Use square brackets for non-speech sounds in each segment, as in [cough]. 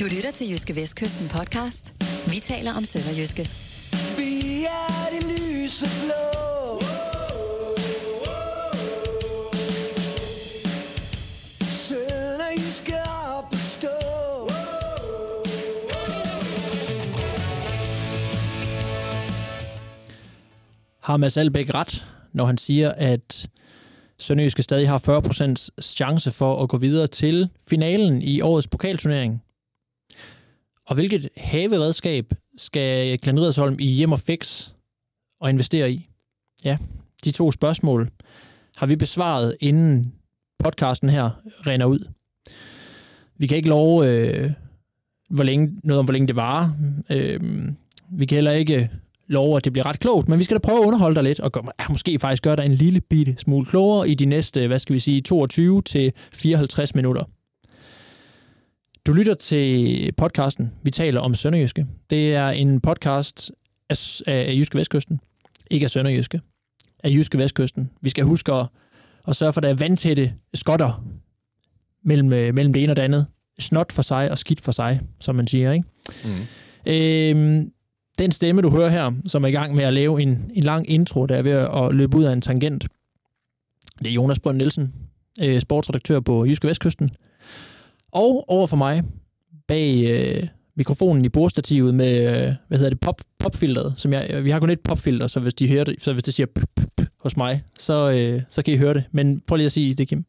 Du lytter til Jyske Vestkysten podcast. Vi taler om Sønderjyske. Vi er det lyse blå. Har Mads Albeck ret, når han siger, at Sønderjyske stadig har 40% chance for at gå videre til finalen i årets pokalturnering? Og hvilket haveredskab skal Glenn Riddersholm i hjem og fix og investere i? Ja, de to spørgsmål har vi besvaret, inden podcasten her render ud. Vi kan ikke love øh, hvor længe, noget om, hvor længe det varer. Øh, vi kan heller ikke love, at det bliver ret klogt, men vi skal da prøve at underholde dig lidt, og gør, ja, måske faktisk gøre dig en lille bitte smule klogere i de næste, hvad skal vi sige, 22 til 54 minutter. Du lytter til podcasten Vi taler om Sønderjyske. Det er en podcast af, af Jyske Vestkysten, ikke af Sønderjyske, af Jyske Vestkysten. Vi skal huske at, at sørge for, at der er vandtætte skotter mellem, øh, mellem det ene og det andet. Snot for sig og skidt for sig, som man siger. Ikke? Mm. Øhm, den stemme, du hører her, som er i gang med at lave en, en lang intro, der er ved at løbe ud af en tangent, det er Jonas Brønd Nielsen, øh, sportsredaktør på Jyske Vestkysten. Og over for mig, bag øh, mikrofonen i bordstativet med, øh, hvad hedder det, pop, popfilteret, som jeg, vi har kun et popfilter, så hvis de hører det, så hvis det siger p, p, p hos mig, så, øh, så kan I høre det. Men prøv lige at sige det, Kim.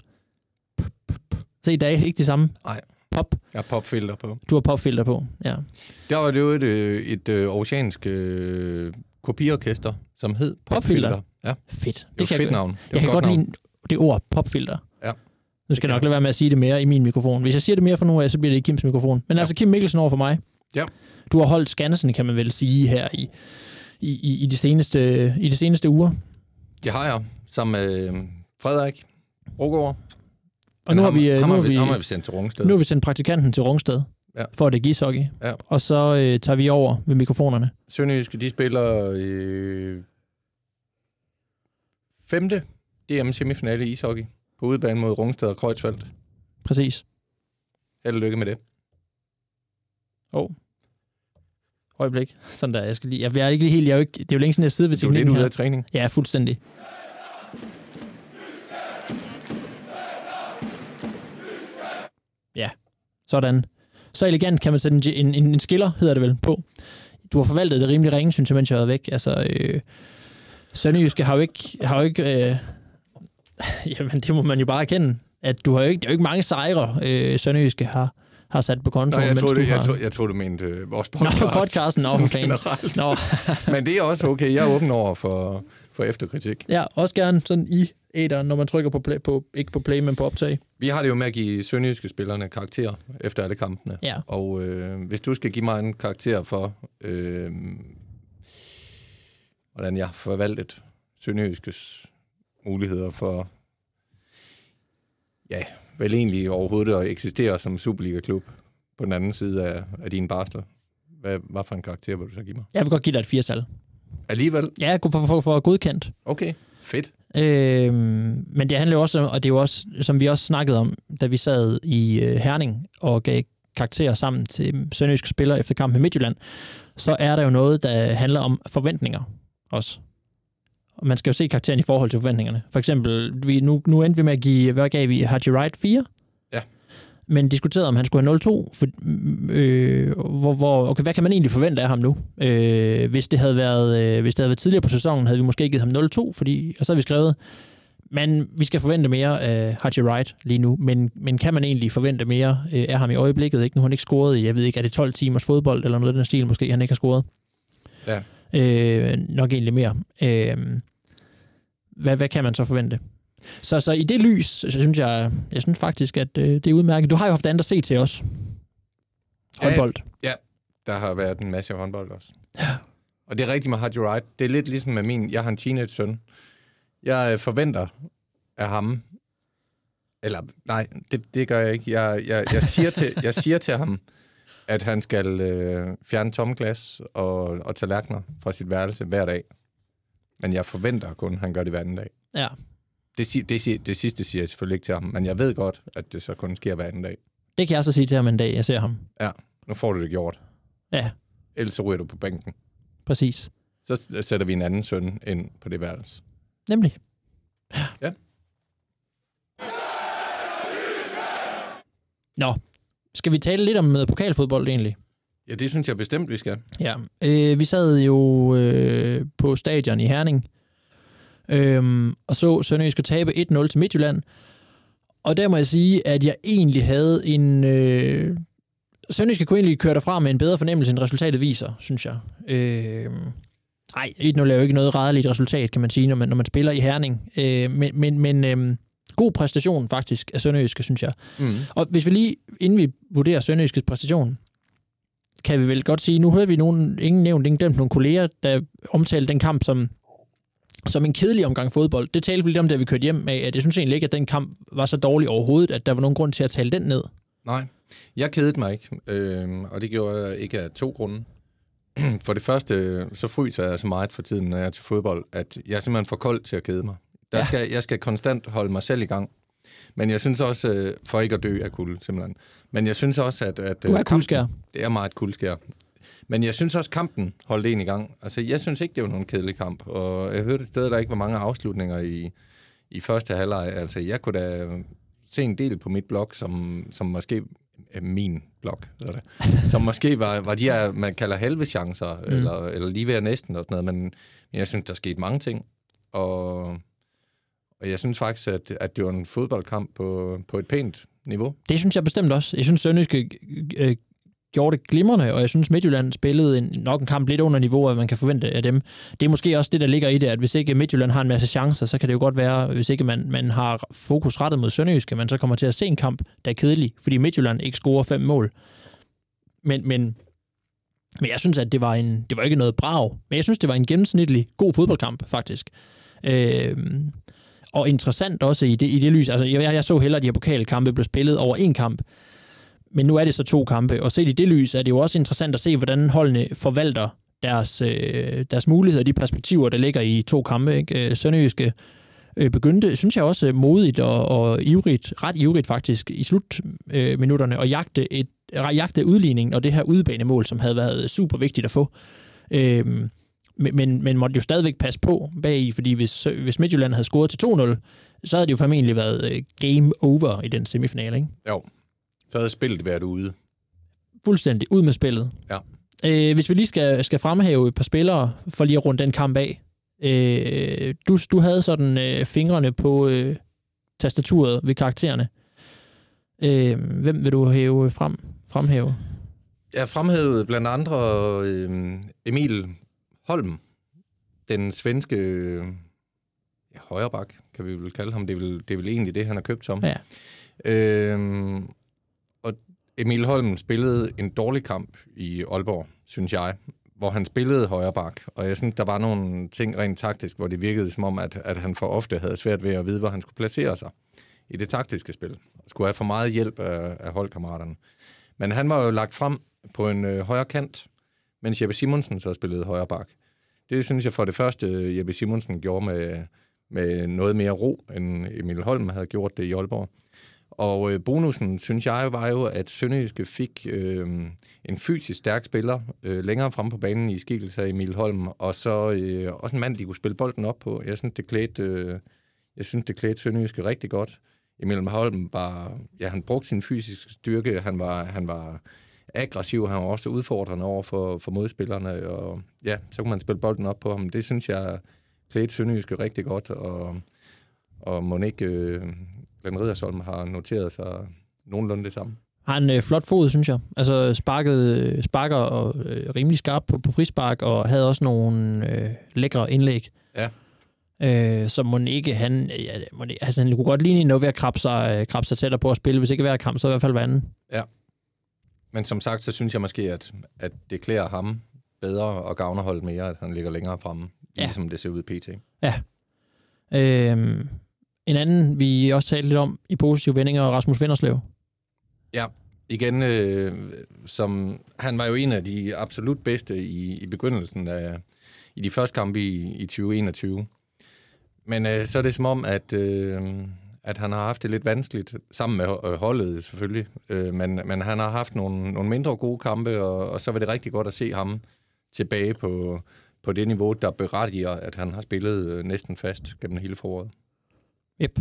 P, p, p. Se, der er ikke det samme. Nej. Pop. Jeg har popfilter på. Du har popfilter på, ja. Der var det jo et, øh, et, et oceansk øh, kopiorkester, som hed Popfilter? Popfilter. Ja, Fedt. det var et kan fedt jeg, navn. Det jeg kan godt navn. lide det ord, popfilter. Ja. Nu skal jeg nok lade være med at sige det mere i min mikrofon. Hvis jeg siger det mere for nu af, så bliver det i Kims mikrofon. Men Ja. altså Kim Mikkelsen over for mig. Ja. Du har holdt Skansen, kan man vel sige, her i, i, i, de, seneste, i de seneste uger. Det har jeg, sammen med øh, Frederik Rugård. Og nu har vi, øh, ham, nu har vi, ham har vi sendt til Rungsted. nu har vi sendt praktikanten til Rungsted Ja. for det ishockey. Ja. Og så øh, tager vi over ved mikrofonerne. Sønderjyske, de spiller øh, femte DM-semifinale i ishockey på udebane mod Rungsted og Kreuzfeldt. Præcis. Held og lykke med det. Øjeblik. Sådan der, jeg skal lige... Jeg er ikke lige helt... Jeg er jo ikke, det er jo længe siden, jeg sidder ved Du er lidt teknikken ude af træning. Ja, fuldstændig. Ja, sådan. Så elegant kan man sætte en, en, en skiller, hedder det vel, på. Du har forvaltet det rimelig ringe, synes jeg, mens jeg har været væk. Altså, øh, Sønderjyske har jo ikke... Har jo ikke øh, [laughs] jamen, det må man jo bare erkende, at du har jo ikke, det er jo ikke mange sejre, øh, Sønderjyske har, har sat på Nå, kontoen, jeg, mens troede, du jeg, har... troede, jeg troede, du mente øh, vores Nå, podcast. podcasten, nå, [laughs] for fanden. generelt. Nå, [laughs] Men det er også okay. Jeg er åben over for, for efterkritik. ja, også gerne sådan i æderen, når man trykker på, play, på ikke på play, men på optag. Vi har det jo med at give sønderjyske spillerne karakter efter alle kampene. Ja. Og øh, hvis du skal give mig en karakter for, øh, hvordan jeg har forvaltet sønderjyskes muligheder for, ja, vel egentlig overhovedet at eksistere som Superliga-klub på den anden side af, af din barsel. Hvad, hvad for en karakter vil du så give mig? Jeg vil godt give dig et firetal. Alligevel? Ja, for, for, for godkendt. Okay, fedt. Øhm, men det handler jo også om, og det er jo også, som vi også snakkede om, da vi sad i øh, Herning og gav karakterer sammen til sønderjyske spillere efter kampen med Midtjylland, så er der jo noget, der handler om forventninger også. Og man skal jo se karakteren i forhold til forventningerne. For eksempel, vi, nu, nu endte vi med at give, hvad gav vi, Haji Wright 4? Ja. Men diskuterede, om han skulle have 0-2. For, øh, hvor, hvor, okay, hvad kan man egentlig forvente af ham nu? Øh, hvis, det havde været, øh, hvis det havde været tidligere på sæsonen, havde vi måske givet ham 0-2, fordi, og så havde vi skrevet, men vi skal forvente mere af Haji Wright lige nu. Men, men kan man egentlig forvente mere øh, af ham i øjeblikket? Ikke? Nu har han ikke scoret i, jeg ved ikke, er det 12 timers fodbold, eller noget af den stil, måske han ikke har scoret. Ja. Øh, nok egentlig mere. Øh, hvad, hvad kan man så forvente? Så, så i det lys, så synes jeg, jeg synes faktisk, at øh, det er udmærket. Du har jo haft andet at se til os. Ja, Håndbold. Der har været en masse håndbold også. Ja. Og det er rigtigt med Haji Wright. Det er lidt ligesom med min... Jeg har en teenage-søn. Jeg øh, forventer af ham... Eller, nej, det, det gør jeg ikke. Jeg, jeg, jeg, siger, til, jeg siger til ham, [laughs] at han skal øh, fjerne tomme glas og, og tallerkener fra sit værelse hver dag. Men jeg forventer kun, at han gør det hver anden dag. Ja. Det, si- det, si- det sidste siger jeg selvfølgelig ikke til ham, men jeg ved godt, at det så kun sker hver anden dag. Det kan jeg så sige til ham en dag, jeg ser ham. Ja. nu får du det gjort. Ja, Ellers så ryger du på bænken. præcis. Så s- sætter vi en anden søn ind på det værelse. Nemlig. Ja. Nå, skal vi tale lidt om øh, pokalfodbold egentlig? Ja, det synes jeg bestemt, vi skal. Ja, øh, vi sad jo øh, på stadion i Herning, øh, og så Sønderjyske tabe 1-0 til Midtjylland. Og der må jeg sige, at jeg egentlig havde en... Øh, Sønderjyske kunne egentlig køre derfra med en bedre fornemmelse, end resultatet viser, synes jeg. Øh, nej, 1-0 er jo ikke noget rædeligt resultat, kan man sige, når man, når man spiller i Herning. Øh, men men, men øh, god præstation faktisk af Sønderjyske, synes jeg. Mm. Og hvis vi lige, inden vi vurderer Sønderjyskets præstation, kan vi vel godt sige, nu hørte vi nogen, ingen nævnt, ingen glemt nogle kolleger, der omtalte den kamp som, som en kedelig omgang fodbold. Det talte vi lidt om, da vi kørte hjem af, at jeg synes egentlig ikke, at den kamp var så dårlig overhovedet, at der var nogen grund til at tale den ned. Nej, jeg kedede mig ikke, øh, og det gjorde jeg ikke af to grunde. [clears throat] For det første, så fryser jeg så meget for tiden, når jeg er til fodbold, at jeg er simpelthen for kold til at kede mig. Der Ja. skal, jeg skal konstant holde mig selv i gang. Men jeg synes også, øh, for ikke at dø af kulde, simpelthen. Men jeg synes også, at... at Du er øh, kuldskær. Det er meget kuldskær. Men jeg synes også, kampen holdt en i gang. Altså, jeg synes ikke, det var nogen kedelig kamp. Og jeg hørte et sted, der ikke var mange afslutninger i, i første halvleg. Altså, jeg kunne da se en del på mit blog, som, som måske øh, min blog, hedder det, [laughs] som måske var, var de her, man kalder halve chancer, mm. eller, eller lige ved næsten og sådan noget, men jeg synes, der skete mange ting, og, og jeg synes faktisk, at, at det var en fodboldkamp på, på et pænt niveau. Det synes jeg bestemt også. Jeg synes, Sønderjyske øh, øh, gjorde det glimrende, og jeg synes, Midtjylland spillede en, nok en kamp lidt under niveau, at man kan forvente af dem. Det er måske også det, der ligger i det, at hvis ikke Midtjylland har en masse chancer, så kan det jo godt være, hvis ikke man, man har fokus rettet mod Sønderjyske, man så kommer til at se en kamp, der er kedelig, fordi Midtjylland ikke scorer fem mål. Men, men, men jeg synes, at det var, en, det var ikke noget brag, men jeg synes, det var en gennemsnitlig god fodboldkamp, faktisk. Øh, og interessant også i det, i det lys. Altså, jeg, jeg så hellere, at de her pokalkampe blev spillet over en kamp, men nu er det så to kampe, og set i det lys er det jo også interessant at se, hvordan holdene forvalter deres, øh, deres muligheder, de perspektiver, der ligger i to kampe. Ikke? Øh, Sønderjyske øh, begyndte, synes jeg også, modigt og, og ivrigt, ret ivrigt faktisk, i slutminutterne, øh, at jagte, et, jagte udligningen og det her udbanemål, som havde været super vigtigt at få. Øh, men, men, men måtte jo stadigvæk passe på bag i, fordi hvis, hvis Midtjylland havde scoret til 2-0, så havde det jo formentlig været øh, game over i den semifinale, ikke? Jo. Så havde spillet været ude. Fuldstændig ud med spillet. Ja. Øh, hvis vi lige skal, skal fremhæve et par spillere, for lige at runde den kamp af. Øh, du, du havde sådan øh, fingrene på øh, tastaturet ved karaktererne. Øh, hvem vil du hæve frem, fremhæve? Jeg fremhævede blandt andre øh, Emil Holm, den svenske ja, højreback, kan vi vel kalde ham. Det er vel, det er vel egentlig det, han har købt som. Ja. Øh, og Emil Holm spillede en dårlig kamp i Aalborg, synes jeg, hvor han spillede højreback. Og jeg synes, der var nogle ting rent taktisk, hvor det virkede som om, at, at han for ofte havde svært ved at vide, hvor han skulle placere sig i det taktiske spil. Skulle have for meget hjælp af, af holdkammeraterne. Men han var jo lagt frem på en øh, højre kant, mens Jeppe Simonsen så spillede højre bak. Det synes jeg for det første, Jeppe Simonsen gjorde med, med noget mere ro, end Emil Holm havde gjort det i Aalborg. Og øh, bonusen, synes jeg, var jo, at Sønderjyske fik øh, en fysisk stærk spiller øh, længere frem på banen i skikkelse af Emil Holm, og så øh, også en mand, de kunne spille bolden op på. Jeg synes, det klædte, øh, jeg synes, det klædte Sønderjyske rigtig godt. Emil Holm var, ja, han brugte sin fysiske styrke, han var, han var aggressiv, han var også udfordrende over for, for modspillerne, og ja, så kunne man spille bolden op på ham. Det synes jeg klædte Sønderjyske rigtig godt, og, og Monique øh, Glenn Riddersholm har noteret sig nogenlunde det samme. Har en øh, flot fod, synes jeg. Altså sparket, sparker og øh, rimelig skarp på, på frispark, og havde også nogle øh, lækre indlæg. Ja. Øh, så må ikke han, ja, må ikke, altså, han kunne godt ligne noget ved at krabbe sig, øh, krabbe sig tættere på at spille. Hvis ikke hver kamp, så i hvert fald hver anden. Men som sagt, så synes jeg måske, at, at det klæder ham bedre og gavner holdet mere, at han ligger længere fremme, Ja. ligesom det ser ud i PT. Øh, en anden, vi også talte lidt om i positive vendinger, Rasmus Vinderslev. Igen, øh, som, han var jo en af de absolut bedste i, i begyndelsen af i de første kampe i, i 2021. Men øh, så er det som om, at, øh, at han har haft det lidt vanskeligt, sammen med øh, holdet selvfølgelig, øh, men, men han har haft nogle, nogle mindre gode kampe, og, og så var det rigtig godt at se ham tilbage på, på det niveau, der berettiger, at han har spillet øh, næsten fast gennem hele foråret. Yep.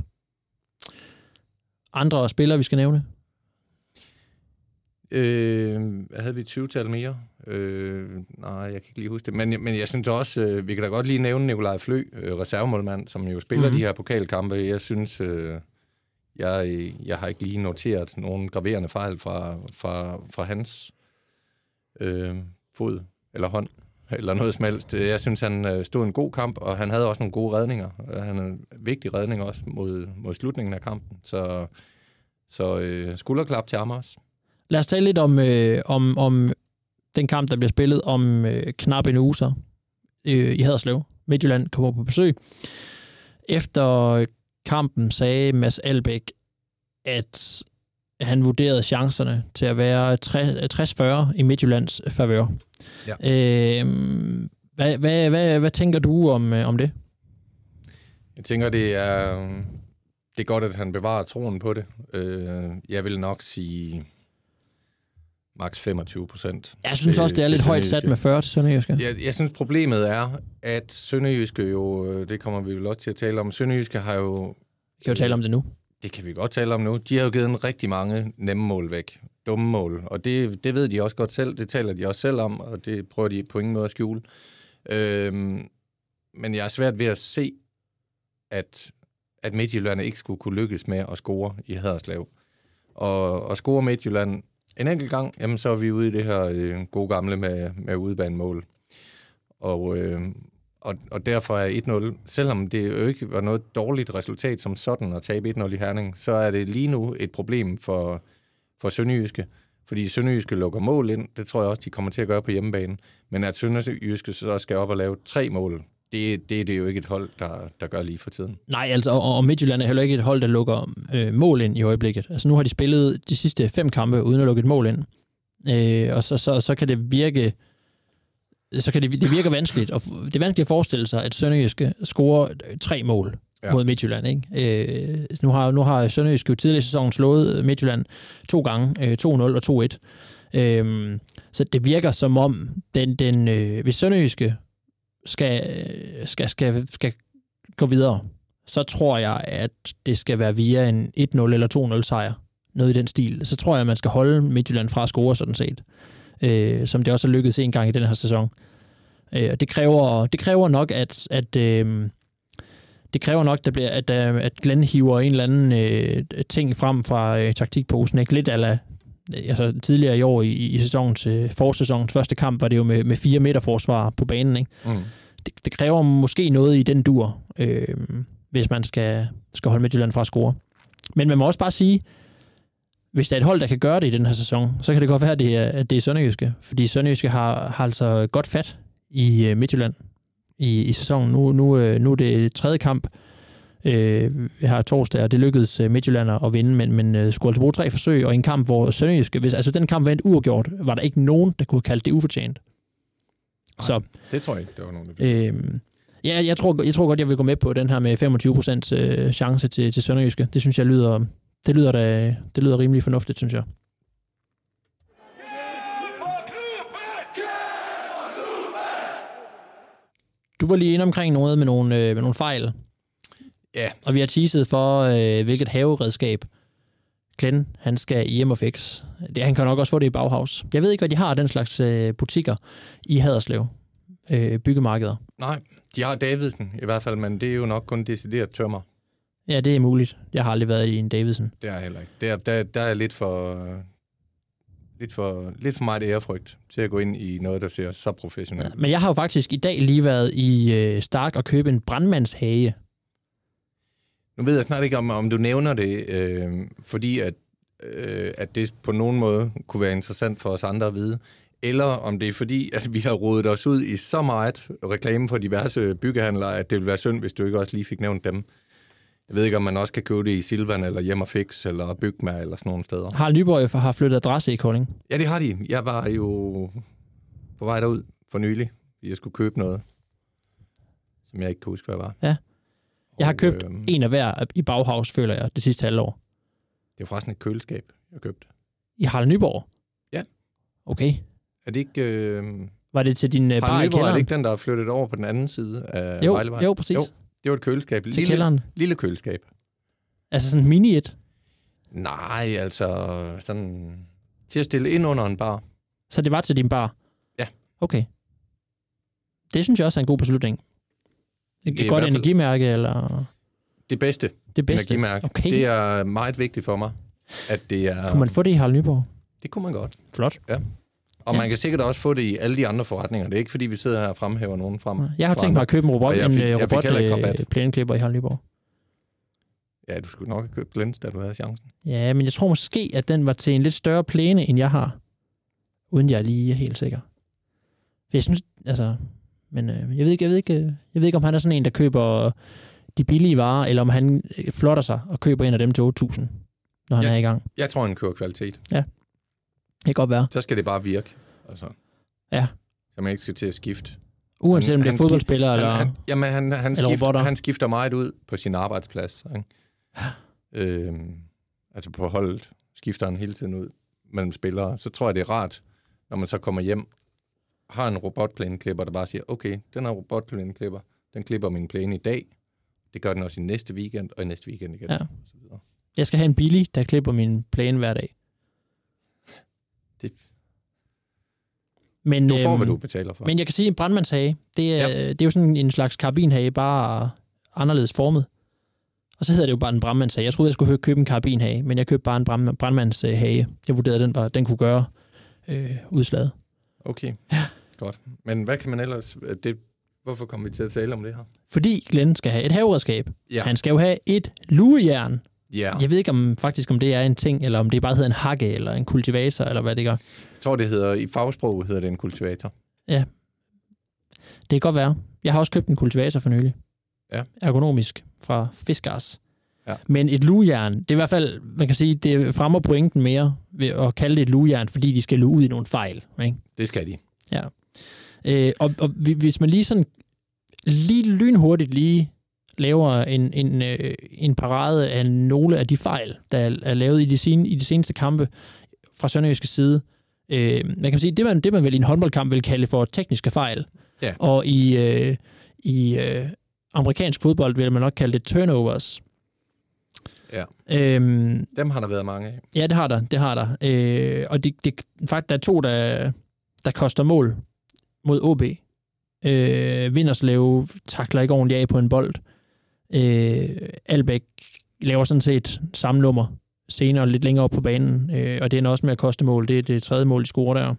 Andre spillere, vi skal nævne? Øh, havde vi 20-tal mere? Øh, nej, jeg kan ikke lige huske det. Men, men jeg synes også, øh, vi kan da godt lige nævne Nikolaj Flø, øh, reservemålmand, som jo spiller mm-hmm. de her pokalkampe. Jeg synes, øh, jeg, jeg har ikke lige noteret nogen graverende fejl fra, fra, fra hans øh, fod eller hånd eller noget som helst. Jeg synes, han øh, stod en god kamp, og han havde også nogle gode redninger. Han havde en vigtig redning også mod, mod slutningen af kampen. Så, så øh, skulderklap til ham også. Lad os tale lidt om, øh, om, om den kamp, der bliver spillet om øh, knap en uge så, øh, i Haderslev. Midtjylland kommer på besøg. Efter kampen sagde Mads Albæk, at han vurderede chancerne til at være 60-40 i Midtjyllands favør. Ja. Øh, hvad, hvad, hvad, hvad tænker du om, øh, om det? Jeg tænker, det er, det er godt, at han bevarer troen på det. Øh, jeg vil nok sige maks 25 procent. Jeg synes også, det er lidt højt sat med 40 til Sønderjyske. Jeg, jeg synes, problemet er, at Sønderjyske jo, øh, det kommer vi vel også til at tale om, Sønderjyske har jo... Vi kan jo tale om det nu. Det kan vi godt tale om nu. De har jo givet en rigtig mange nemme mål væk. Dumme mål. Og det, det ved de også godt selv. Det taler de også selv om, og det prøver de på ingen måde at skjule. Øhm, men jeg er svært ved at se, at, at Midtjylland ikke skulle kunne lykkes med at score i Haderslev. Og, og score Midtjylland en enkelt gang, jamen så er vi ude i det her øh, gode gamle med, med udebanemål. Og, øh, og, og derfor er 1-0, selvom det jo ikke var noget dårligt resultat som sådan at tabe 1-0 i Herning, så er det lige nu et problem for, for Sønderjyske. Fordi Sønderjyske lukker mål ind, det tror jeg også, de kommer til at gøre på hjemmebane. Men at Sønderjyske så skal op og lave tre mål, det, det, det er jo ikke et hold, der, der gør lige for tiden. Nej, altså, og, og Midtjylland er heller ikke et hold, der lukker øh, mål ind i øjeblikket. Altså, nu har de spillet de sidste fem kampe uden at lukke et mål ind. Øh, og så, så, så kan det virke så kan det, det virke vanskeligt. Og det er vanskeligt at forestille sig, at Sønderjyske scorer tre mål ja. mod Midtjylland. Ikke? Øh, nu, har, nu har Sønderjyske jo tidligere i sæsonen slået Midtjylland to gange, øh, 2-0 og 2-1. Øh, så det virker som om, den, den, øh, hvis Sønderjyske skal, skal, skal, skal gå videre, så tror jeg, at det skal være via en 1-0 eller 2-0 sejr. Noget i den stil. Så tror jeg, at man skal holde Midtjylland fra at score sådan set. Øh, som det også har lykkedes en gang i den her sæson. Øh, det, kræver, det kræver nok, at, at øh, det kræver nok, der bliver, at, øh, at Glenn hiver en eller anden øh, ting frem fra øh, taktikposen. Ikke? Lidt ala, altså tidligere i år i, i sæsonens, forsæsonens første kamp, var det jo med, med fire meter forsvar på banen. Ikke? Mm det, det kræver måske noget i den dur, øh, hvis man skal, skal holde Midtjylland fra at score. Men man må også bare sige, hvis der er et hold, der kan gøre det i den her sæson, så kan det godt være, at det er, at det er Sønderjyske. Fordi Sønderjyske har, har altså godt fat i øh, Midtjylland i, i sæsonen. Nu, nu, øh, nu er det tredje kamp øh, her torsdag, og det lykkedes øh, Midtjylland at vinde, men, men øh, skulle altså bruge tre forsøg, og en kamp, hvor Sønderjyske, hvis altså den kamp var uafgjort, var der ikke nogen, der kunne kalde det ufortjent. Nej, så, det tror jeg ikke, der var nogen, der øh, Ja, jeg tror, jeg tror godt, jeg vil gå med på den her med 25% øh, chance til, til Sønderjyske. Det synes jeg lyder, det lyder, da, det lyder rimelig fornuftigt, synes jeg. Du var lige inde omkring noget med nogle, øh, med nogle fejl. Ja. Og vi har teaset for, øh, hvilket haveredskab Glenn, han skal i MFX. Det, han kan nok også få det i Bauhaus. Jeg ved ikke, hvad de har den slags øh, butikker i Haderslev. Øh, byggemarkeder. Nej, de har Davidsen i hvert fald, men det er jo nok kun decideret tømmer. Ja, det er muligt. Jeg har aldrig været i en Davidsen. Det er heller ikke. Der, der, der er lidt for, lidt for, lidt for meget ærefrygt til at gå ind i noget, der ser så professionelt. Ja, men jeg har jo faktisk i dag lige været i øh, Stark og købe en brandmandshage. Nu ved jeg snart ikke, om, om du nævner det, øh, fordi at, øh, at det på nogen måde kunne være interessant for os andre at vide, eller om det er fordi, at vi har rodet os ud i så meget reklame for diverse byggehandlere, at det ville være synd, hvis du ikke også lige fik nævnt dem. Jeg ved ikke, om man også kan købe det i Silvan, eller Hjem og Fix, eller Bygma, eller sådan nogle steder. Har Nyborg har flyttet adresse i Kolding? Ja, det har de. Jeg var jo på vej derud for nylig, fordi jeg skulle købe noget, som jeg ikke kan huske, hvad var. Ja. Jeg har købt øhm, en af hver i Bauhaus, føler jeg, det sidste halvår. Det er forresten et køleskab, jeg købte. I Harald Nyborg? Ja. Okay. Er det ikke... Øh, Var det til din øh, bar Harald i Nyborg, er kælderen? det ikke den, der er flyttet over på den anden side af jo, Vejlevej? jo, præcis. Jo, det var et køleskab. Til Lille, kælderen. lille køleskab. Altså sådan mini et. Nej, altså sådan... Til at stille ind under en bar. Så det var til din bar? Ja. Okay. Det synes jeg også er en god beslutning. Et, Det er et godt fald- energimærke, eller Det bedste, det bedste? energimærke. Okay. Det er meget vigtigt for mig, at det er... Kunne man få det i Harald Nyborg? Det kunne man godt. Flot. Og Ja. man kan sikkert også få det i alle de andre forretninger. Det er ikke, fordi vi sidder her og fremhæver nogen frem. Jeg har tænkt mig at købe en robot, Og jeg en fik- øh, jeg fik robot ikke øh, plæneklipper i Harald Nyborg. Ja, du skulle nok have købt Glens, da du havde chancen. Ja, men jeg tror måske, at den var til en lidt større plæne, end jeg har. Uden jeg lige er helt sikker. For jeg synes, altså... Men øh, jeg, ved ikke, jeg, ved ikke, øh, jeg ved ikke, om han er sådan en, der køber de billige varer, eller om han øh, flotter sig og køber en af dem til 8.000, når han Ja. er i gang. Jeg tror, han kører kvalitet. Det kan godt være. Så skal det bare virke. Altså. Ja. Så man ikke skal til at skifte. Uanset om det er han fodboldspillere, eller... Han, han, jamen, han, han, eller skifter, robotter. han skifter meget ud på sin arbejdsplads. Ikke? Øhm, altså på holdet skifter han hele tiden ud mellem spillere. Så tror jeg, det er rart, når man så kommer hjem, har en robotplæneklipper, der bare siger, okay, den her robotplæneklipper, den klipper min plæne i dag. Det gør den også i næste weekend, og i næste weekend igen. Ja. Og så videre. Jeg skal have en billig, der klipper min plæne hver dag. [laughs] Det, Men, du får, øhm, hvad du betaler for. Men jeg kan sige, en brandmandshage, det er, Ja. det er jo sådan en slags karabinhage, bare anderledes formet. Og så hedder det jo bare en brandmandshage. Jeg troede, jeg skulle købe en karabinhage, men jeg købte bare en brand, brandmandshage. Jeg vurderede, at den, var, den kunne gøre øh, udslaget. Okay, ja. Godt. Men hvad kan man ellers... Det, hvorfor kommer vi til at tale om det her? Fordi Glenn skal have et haveredskab. Ja. Han skal jo have et lugejern. ja. Jeg ved ikke om faktisk, om det er en ting, eller om det bare hedder en hakke, eller en kultivator, eller hvad det gør. Jeg tror, det hedder... I fagsprog hedder det en kultivator. Det kan godt være. Jeg har også købt en kultivator for nylig. Ja. Ergonomisk fra Fiskars. Ja. Men et lugejern, det er i hvert fald, man kan sige, det fremmer pointen mere ved at kalde det et lugejern, fordi de skal luge ud i nogle fejl. Ikke? Det skal de. Øh, og, og hvi- hvis man lige sådan lige lynhurtigt lige laver en, en, øh, en parade af nogle af de fejl, der er, er lavet i de, sen, i de seneste kampe fra Sønderjyske side. Øh, man kan sige, det man, det man vel i en håndboldkamp vil kalde for tekniske fejl. Ja. Og i, øh, i øh, amerikansk fodbold vil man nok kalde det turnovers. Ja. Øhm, Dem har der været mange af. Ja, det har der. Det har der. Øh, og det, det, faktisk, der er to, der, der koster mål mod OB. Øh, Vinderslev takler ikke ordentligt af på en bold. Øh, Albæk laver sådan set samme nummer senere lidt længere op på banen, øh, og det ender også med at koste mål. Det er det tredje mål, de scorer der.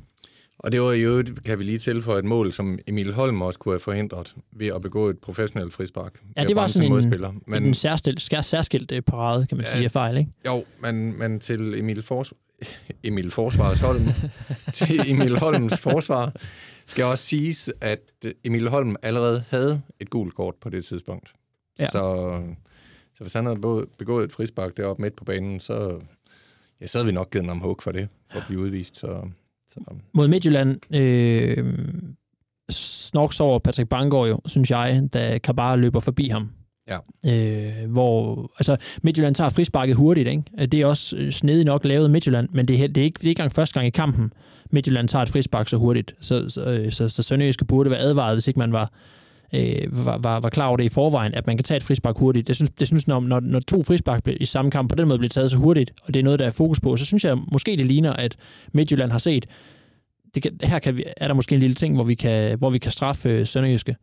Og det var jo, kan vi lige tilføje et mål, som Emil Holm også kunne have forhindret ved at begå et professionelt frispark. Ja, det var sådan en- modspiller. Men, en særskilt, særskilt øh, parade, kan man Ja. sige, af fejl, ikke? jo, men, men til Emil, Fors, [laughs] Emil Forsvarets Holm, [laughs] til Emil Holms forsvar, skal også siges, at Emil Holm allerede havde et gult kort på det tidspunkt. Ja. Så, så hvis han havde begået et frispark deroppe midt på banen, så, ja, så havde vi nok givet ham hug for det, for at blive udvist. Så, så mod Midtjylland øh, snorks over Patrick Bangor jo, synes jeg, da Kabar løber forbi ham. Ja. Øh, hvor, altså, Midtjylland tager frisparket hurtigt, ikke? Øh, det er også øh, snedig nok lavet Midtjylland, men det er, det er, ikke, det er ikke engang første gang i kampen, Midtjylland tager et frispark så hurtigt. Så, så, øh, så, så Sønderjyske burde være advaret, hvis ikke man var, øh, var, var, var klar over det i forvejen, at man kan tage et frispark hurtigt. Jeg synes, det synes når, når, når to frispark i samme kamp på den måde bliver taget så hurtigt, og det er noget, der er fokus på, så synes jeg måske, det ligner, at Midtjylland har set, det kan, her kan vi, er der måske en lille ting, hvor vi kan, hvor vi kan straffe øh, Sønderjyske.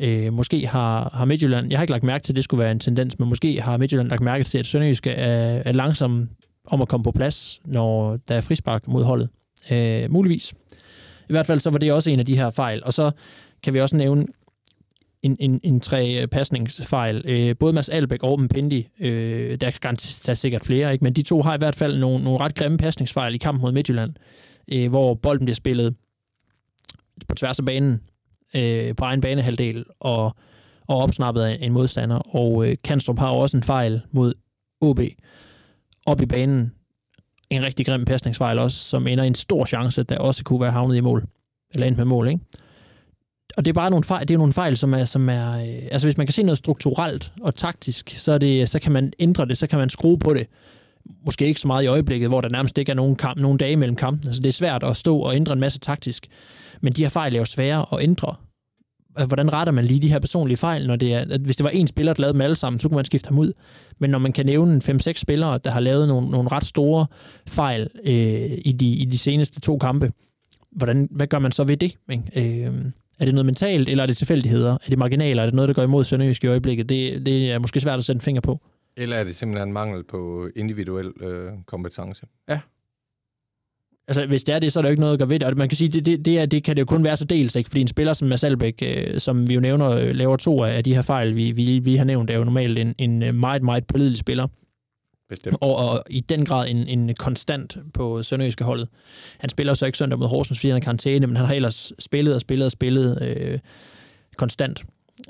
Øh, måske har, har Midtjylland, jeg har ikke lagt mærke til, at det skulle være en tendens, men måske har Midtjylland lagt mærke til, at Sønderjysk er, er langsom om at komme på plads, når der er frispark mod holdet. Øh, muligvis. I hvert fald så var det også en af de her fejl. Og så kan vi også nævne en, en, en tre pasningsfejl. Øh, både Mads Albæk og Mpendi, øh, der, er der er sikkert flere, ikke? men de to har i hvert fald nogle, nogle ret grimme pasningsfejl i kampen mod Midtjylland, øh, hvor bolden bliver spillet på tværs af banen, øh, på egen banehalvdel, og, og opsnappet af en modstander. Og øh, Kanstrup har også en fejl mod OB op i banen. En rigtig grim pasningsfejl også, som ender i en stor chance, der også kunne være havnet i mål. Eller endt med mål, ikke? Og det er bare nogle fejl, det er nogle fejl som er, som er øh, altså hvis man kan se noget strukturelt og taktisk, så, er det, så kan man ændre det, så kan man skrue på det. Måske ikke så meget i øjeblikket, hvor der nærmest ikke er nogen, kamp, nogen dage mellem kampen. Altså det er svært at stå og ændre en masse taktisk. Men de her fejl er jo svære at ændre. Altså, Hvordan retter man lige de her personlige fejl, når det er, at hvis det var én spiller, der lavede dem alle sammen, så kunne man skifte ham ud. Men når man kan nævne 5-6 spillere, der har lavet nogle, nogle ret store fejl øh, i, de, i de seneste to kampe, hvordan, hvad gør man så ved det? Ikke? Øh, er det noget mentalt, eller er det tilfældigheder? Er det marginaler? Er det noget, der går imod Sønderjysk i øjeblikket? Det, det er måske svært at sætte en finger på. Eller er det simpelthen en mangel på individuel øh, kompetence? Altså, hvis det er det, så er der jo ikke noget at gøre ved det. Og man kan sige, det, det, det, er, det kan det jo kun være så dels, ikke? Fordi en spiller som Mads Albeck, øh, som vi jo nævner, øh, laver to af de her fejl, vi, vi, vi har nævnt, er jo normalt en, en øh, meget, meget pålidelig spiller. Bestemt. Og, og i den grad en, en konstant på Sønderjyske holdet. Han spiller så ikke søndag mod Horsens, fordi han er karantæne, men han har ellers spillet og spillet og spillet øh, konstant.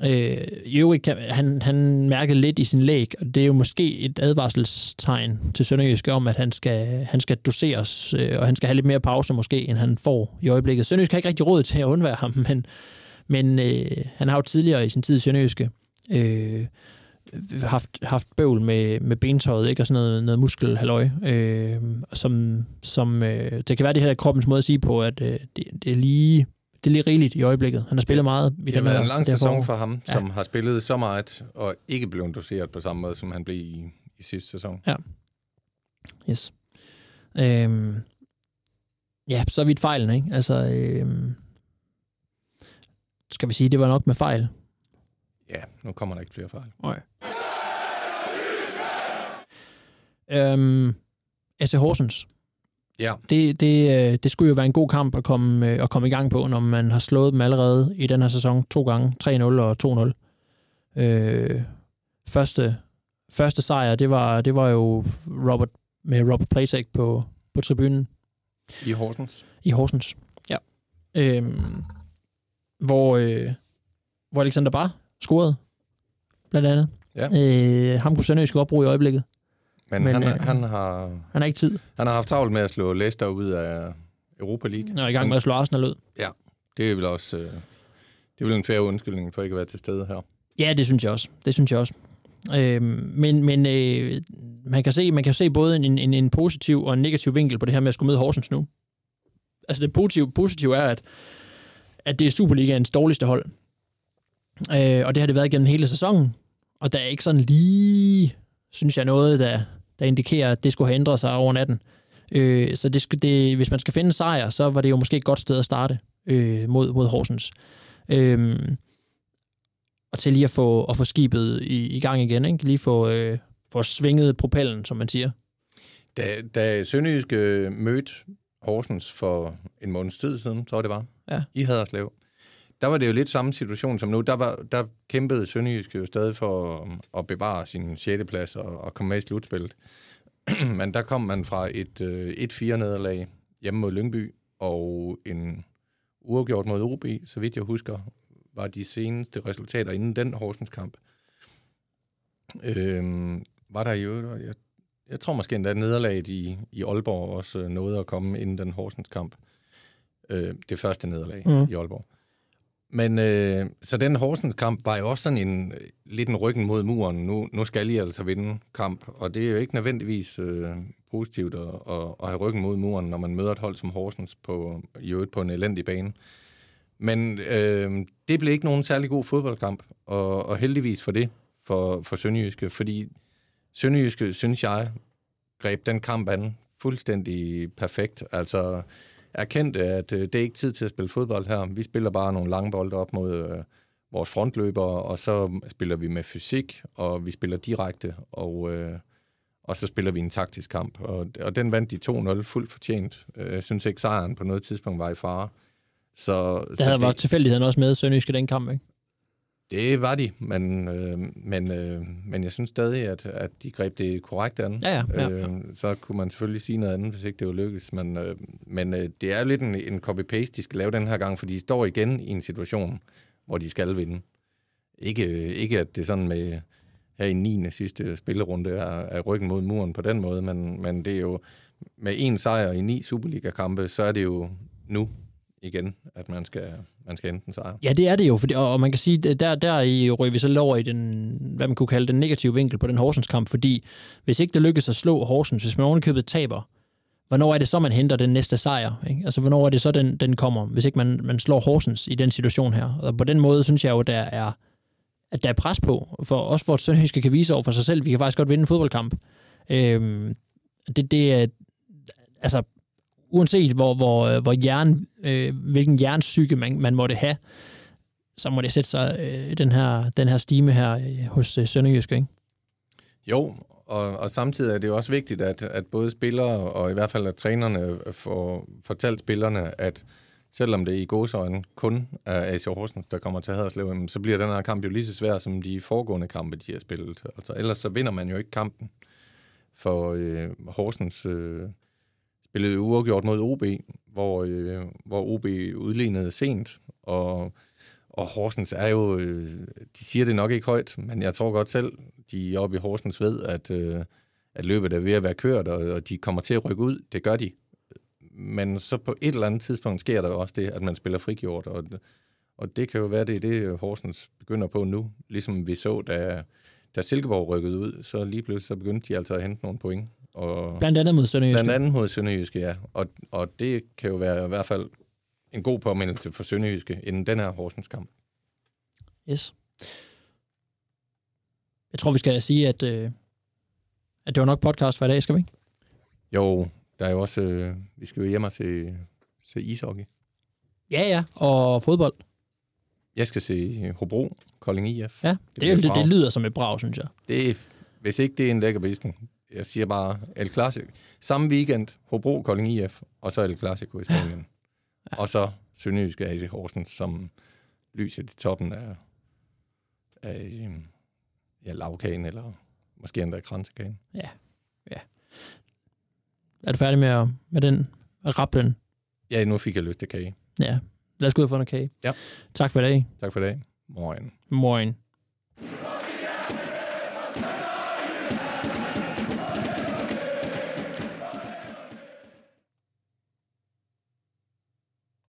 Øh, I øvrigt, kan, han, han mærkede lidt i sin læg, og det er jo måske et advarselstegn til Sønderjyske om, at han skal, han skal doseres, øh, og han skal have lidt mere pause måske, end han får i øjeblikket. Sønderjyske har ikke rigtig råd til at undvære ham, men, men øh, han har jo tidligere i sin tid i Sønderjyske øh, haft, haft bøvl med, med bentøjet, ikke? og sådan noget, noget muskelhalløj, øh, som, som øh, det kan være det her kroppens måde at sige på, at øh, det, det er lige det er lige rigeligt i øjeblikket. Han har spillet meget i Det har været en lang sæson forår. for ham, Ja. som har spillet så meget, og ikke blevet doseret på samme måde, som han blev i, i sidste sæson. Yes. Øhm, ja, så vidt fejlen, ikke? Altså, øhm, skal vi sige, det var nok med fejl. Ja, nu kommer der ikke flere fejl. Nej. Øhm, SC Horsens. Ja, Det, det, øh, det skulle jo være en god kamp at komme, øh, at komme i gang på, når man har slået dem allerede i den her sæson to gange, 3-0 og 2-0. Øh, første, første sejr, det var, det var jo Robert, med Robert Plasek på, på tribunen i Horsens. i Horsens. Ja. Øhm, hvor, øh, hvor Alexander Bar scorede, blandt andet. Ja. Øh, ham kunne Sønderjysk godt bruge i øjeblikket. Men, Men, han, øh, han, har, Han har ikke tid. han har haft travlt med at slå Leicester ud af Europa League. Er i gang med at slå Arsenal ud. Det er vel også øh, det er vel en færre undskyldning for ikke at være til stede her. Ja, det synes jeg også. Det synes jeg også. Øhm, men men øh, man, kan se, man kan se både en, en, en positiv og en negativ vinkel på det her med at skulle møde Horsens nu. Altså det positive, positive er, at, at det er Superligaens dårligste hold. Øh, og det har det været igennem hele sæsonen. Og der er ikke sådan lige, synes jeg, noget, der, der indikerer, at det skulle have ændret sig over natten. Øh, så det, det, hvis man skal finde en sejr, så var det jo måske et godt sted at starte øh, mod, mod Horsens. Øh, og til lige at få, at få skibet i, i gang igen, ikke? lige få, øh, få svinget propellen, som man siger. Da, da Sønderjyske mødte Horsens for en måneds tid siden, tror jeg det var, Ja. i Haderslev, der var det jo lidt samme situation som nu. Der, var, der kæmpede Sønderjyske jo stadig for at, at bevare sin 6. plads og, og komme med i slutspillet. [clears throat] Men der kom man fra et øh, 1-4-nederlag hjemme mod Lyngby, og en uafgjort mod OB, så vidt jeg husker, var de seneste resultater inden den Horsens kamp. Øhm, var der jo, jeg, jeg tror måske endda nederlaget i, i Aalborg også øh, nåede at komme inden den Horsens kamp. Øh, det første nederlag mm. i Aalborg. Men øh, så den Horsens kamp var jo også sådan en, øh, lidt en ryggen mod muren. Nu, nu skal I altså vinde kamp, og det er jo ikke nødvendigvis øh, positivt at, at, at have ryggen mod muren, når man møder et hold som Horsens på, i øvrigt på en elendig bane. Men øh, det blev ikke nogen særlig god fodboldkamp, og, og heldigvis for det, for, for Sønderjyske, fordi Sønderjyske, synes jeg, greb den kamp an fuldstændig perfekt. Altså erkendte, at øh, det er ikke tid til at spille fodbold her. Vi spiller bare nogle lange bolde op mod øh, vores frontløbere, og så spiller vi med fysik, og vi spiller direkte, og, øh, og så spiller vi en taktisk kamp. Og, og den vandt de 2-0 fuldt fortjent. Øh, Jeg synes ikke, sejren på noget tidspunkt var i fare. Så, Der så havde det, været tilfældigheden også med Sønderjysk i den kamp, ikke? Det var de, men, øh, men, øh, men jeg synes stadig, at, at de greb det korrekt an. Ja, ja, ja, ja. Øh, så kunne man selvfølgelig sige noget andet, hvis ikke det var lykkes. Men, øh, men øh, det er lidt en, en copy-paste, de skal lave den her gang, for de står igen i en situation, hvor de skal vinde. Ikke, øh, ikke at det er sådan med her i 9. sidste spillerunde er, er ryggen mod muren på den måde, men, men det er jo med en sejr i ni Superliga-kampe, så er det jo nu igen, at man skal, man skal enten sejre. Ja, det er det jo, fordi, og, og man kan sige, der, der i ryger vi så lover i den, hvad man kunne kalde den negative vinkel på den Horsens kamp, fordi hvis ikke det lykkes at slå Horsens, hvis man ovenikøbet taber, hvornår er det så, man henter den næste sejr? Ikke? Altså, hvornår er det så, den, den kommer, hvis ikke man, man slår Horsens i den situation her? Og på den måde synes jeg jo, der er, at der er pres på, for også for at Sønderjyske kan vise over for sig selv, vi kan faktisk godt vinde en fodboldkamp. Øhm, det, det er, altså, uanset hvor, hvor, øh, hvor hjern, øh, hvilken hjernsyge man, man måtte have, så må det sætte sig øh, den, her, den her stime her øh, hos øh, Sønderjyske, ikke? Jo, og, og samtidig er det jo også vigtigt, at, at både spillere og i hvert fald at trænerne får fortalt spillerne, at selvom det i gåsøjne kun er AC Horsens, der kommer til Haderslev, så bliver den her kamp jo lige så svær som de foregående kampe, de har spillet. Altså, ellers så vinder man jo ikke kampen. For øh, Horsens øh, spillede uafgjort mod OB, hvor, øh, hvor OB udlignede sent, og, og Horsens er jo, øh, de siger det nok ikke højt, men jeg tror godt selv, de oppe i Horsens ved, at, øh, at løbet er ved at være kørt, og, og de kommer til at rykke ud. Det gør de. Men så på et eller andet tidspunkt sker der også det, at man spiller frigjort, og, og det kan jo være, det er det, Horsens begynder på nu. Ligesom vi så, da, da Silkeborg rykkede ud, så lige pludselig så begyndte de altså at hente nogle point. Og Blandt andet mod Sønderjyske. blandt andet mod Sønderjyske, ja. Og, og det kan jo være i hvert fald en god påmindelse for Sønderjyske inden den her Horsens kamp. Yes. Jeg tror, vi skal sige, at, øh, at det var nok podcast for i dag, skal vi ikke? Jo, der er jo også... Øh, vi skal jo hjem og se, se ishockey. Ja, ja. Og fodbold. Jeg skal se Hobro, Kolding IF. Ja, det, det, det, det lyder som et brag, synes jeg. Det hvis ikke det er en lækker visning, jeg siger bare El Clasico. Samme weekend, Hobro, Kolding IF, og så El Clasico i Spanien. Ja. Og så Sønderjyske AC Horsens, som lyser i toppen af, af øhm, ja, lavkagen, eller måske endda kransekagen. Ja. ja. Er du færdig med, at, med den rapplen? Ja, nu fik jeg lyst til kage. Ja. Lad os gå ud og få noget kage. Ja. Tak for i dag. Tak for i dag. Morgen. Morgen.